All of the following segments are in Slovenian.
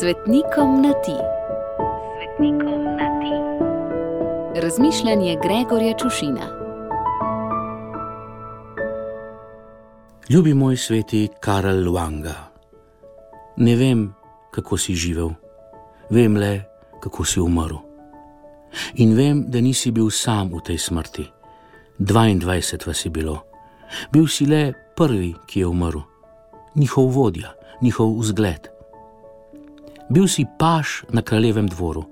Svetnikom na ti. Svetnikom na ti. Razmišljanje Gregorja Čušina. Ljubi moj sveti Karel Luanga. Ne vem, kako si živel, vem le, kako si umrl. In vem, da nisi bil sam v tej smrti. 22 vas je bilo. Bil si le prvi, ki je umrl, njihov vodja, njihov vzgled. Bil si paš na kraljevem dvoru.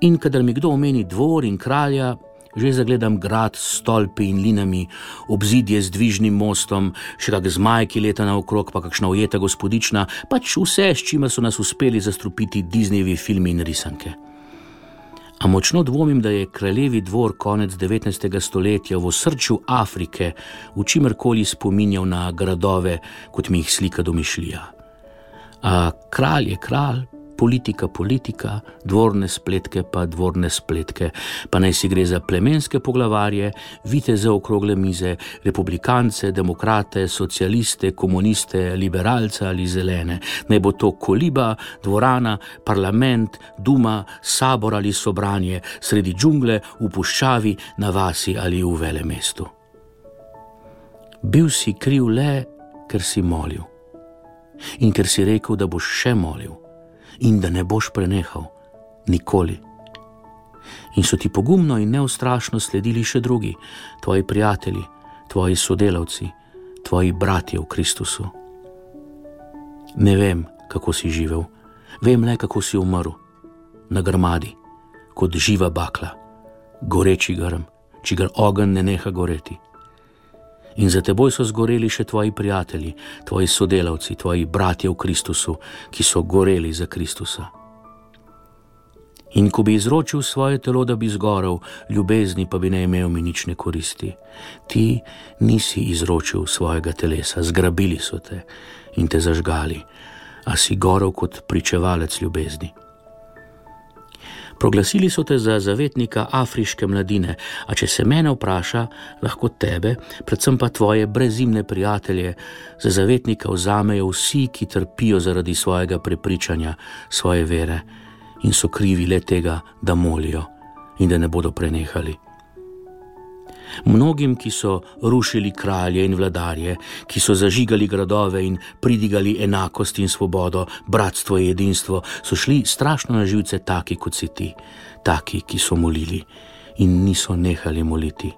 In kadar mi kdo omeni dvor in kralja, že zagledam grad s stolpi in linami, obzidje z dvižnim mostom, še kak zmaj, ki leta naokrog, pa kakšna ujeta gospodična, pač vse, s čimer so nas uspeli zastrupiti Disneyevi filmi in risanke. A močno dvomim, da je kraljevi dvor konec 19. stoletja v srču Afrike v čimerkoli spominjal na gradove, kot mi jih slika domišljija. Kralj je kralj, politika politika, dvorne spletke pa dvorne spletke, pa naj si gre za plemenske poglavarje, viteze okrogle mize, republikance, demokrate, socialiste, komuniste, liberalce ali zelene. Naj bo to koliba, dvorana, parlament, duma, sabor ali sobranje, sredi džungle, v puščavi, na vasi ali v vele mestu. Bil si kriv le, ker si molil in ker si rekel, da boš še molil in da ne boš prenehal, nikoli. In so ti pogumno in neustrašno sledili še drugi, tvoji prijatelji, tvoji sodelavci, tvoji bratje v Kristusu. Ne vem, kako si živel, vem le, kako si umrl, na grmadi, kot živa bakla, goreči grm, čigar ogenj ne neha goreti in za teboj so zgoreli še tvoji prijatelji, tvoji sodelavci, tvoji bratje v Kristusu, ki so goreli za Kristusa. In ko bi izročil svoje telo, da bi zgorel, ljubezni pa bi ne imel mi nične koristi. Ti nisi izročil svojega telesa, zgrabili so te in te zažgali, a si gorel kot pričevalec ljubezni. Proglasili so te za zavetnika afriške mladine, a če se mene vpraša, lahko tebe, predvsem pa tvoje brezimne prijatelje, za zavetnika vzamejo vsi, ki trpijo zaradi svojega prepričanja, svoje vere in so krivi le tega, da molijo in da ne bodo prenehali mnogim, ki so rušili kralje in vladarje, ki so zažigali gradove in pridigali enakost in svobodo, bratstvo in jedinstvo, so šli strašno na živce taki, kot si ti, taki, ki so molili in niso nehali moliti.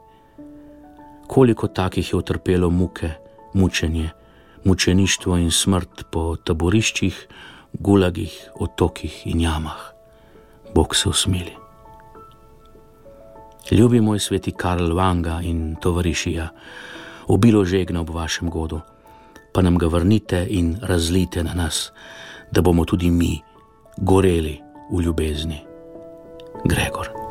Koliko takih je utrpelo muke, mučenje, mučeništvo in smrt po taboriščih, gulagih, otokih in jamah. Bog se usmili. Ljubi moj sveti Karl Vanga in tovarišija, obilo žegna ob vašem godu, pa nam ga vrnite in razlite na nas, da bomo tudi mi goreli v ljubezni. Gregor.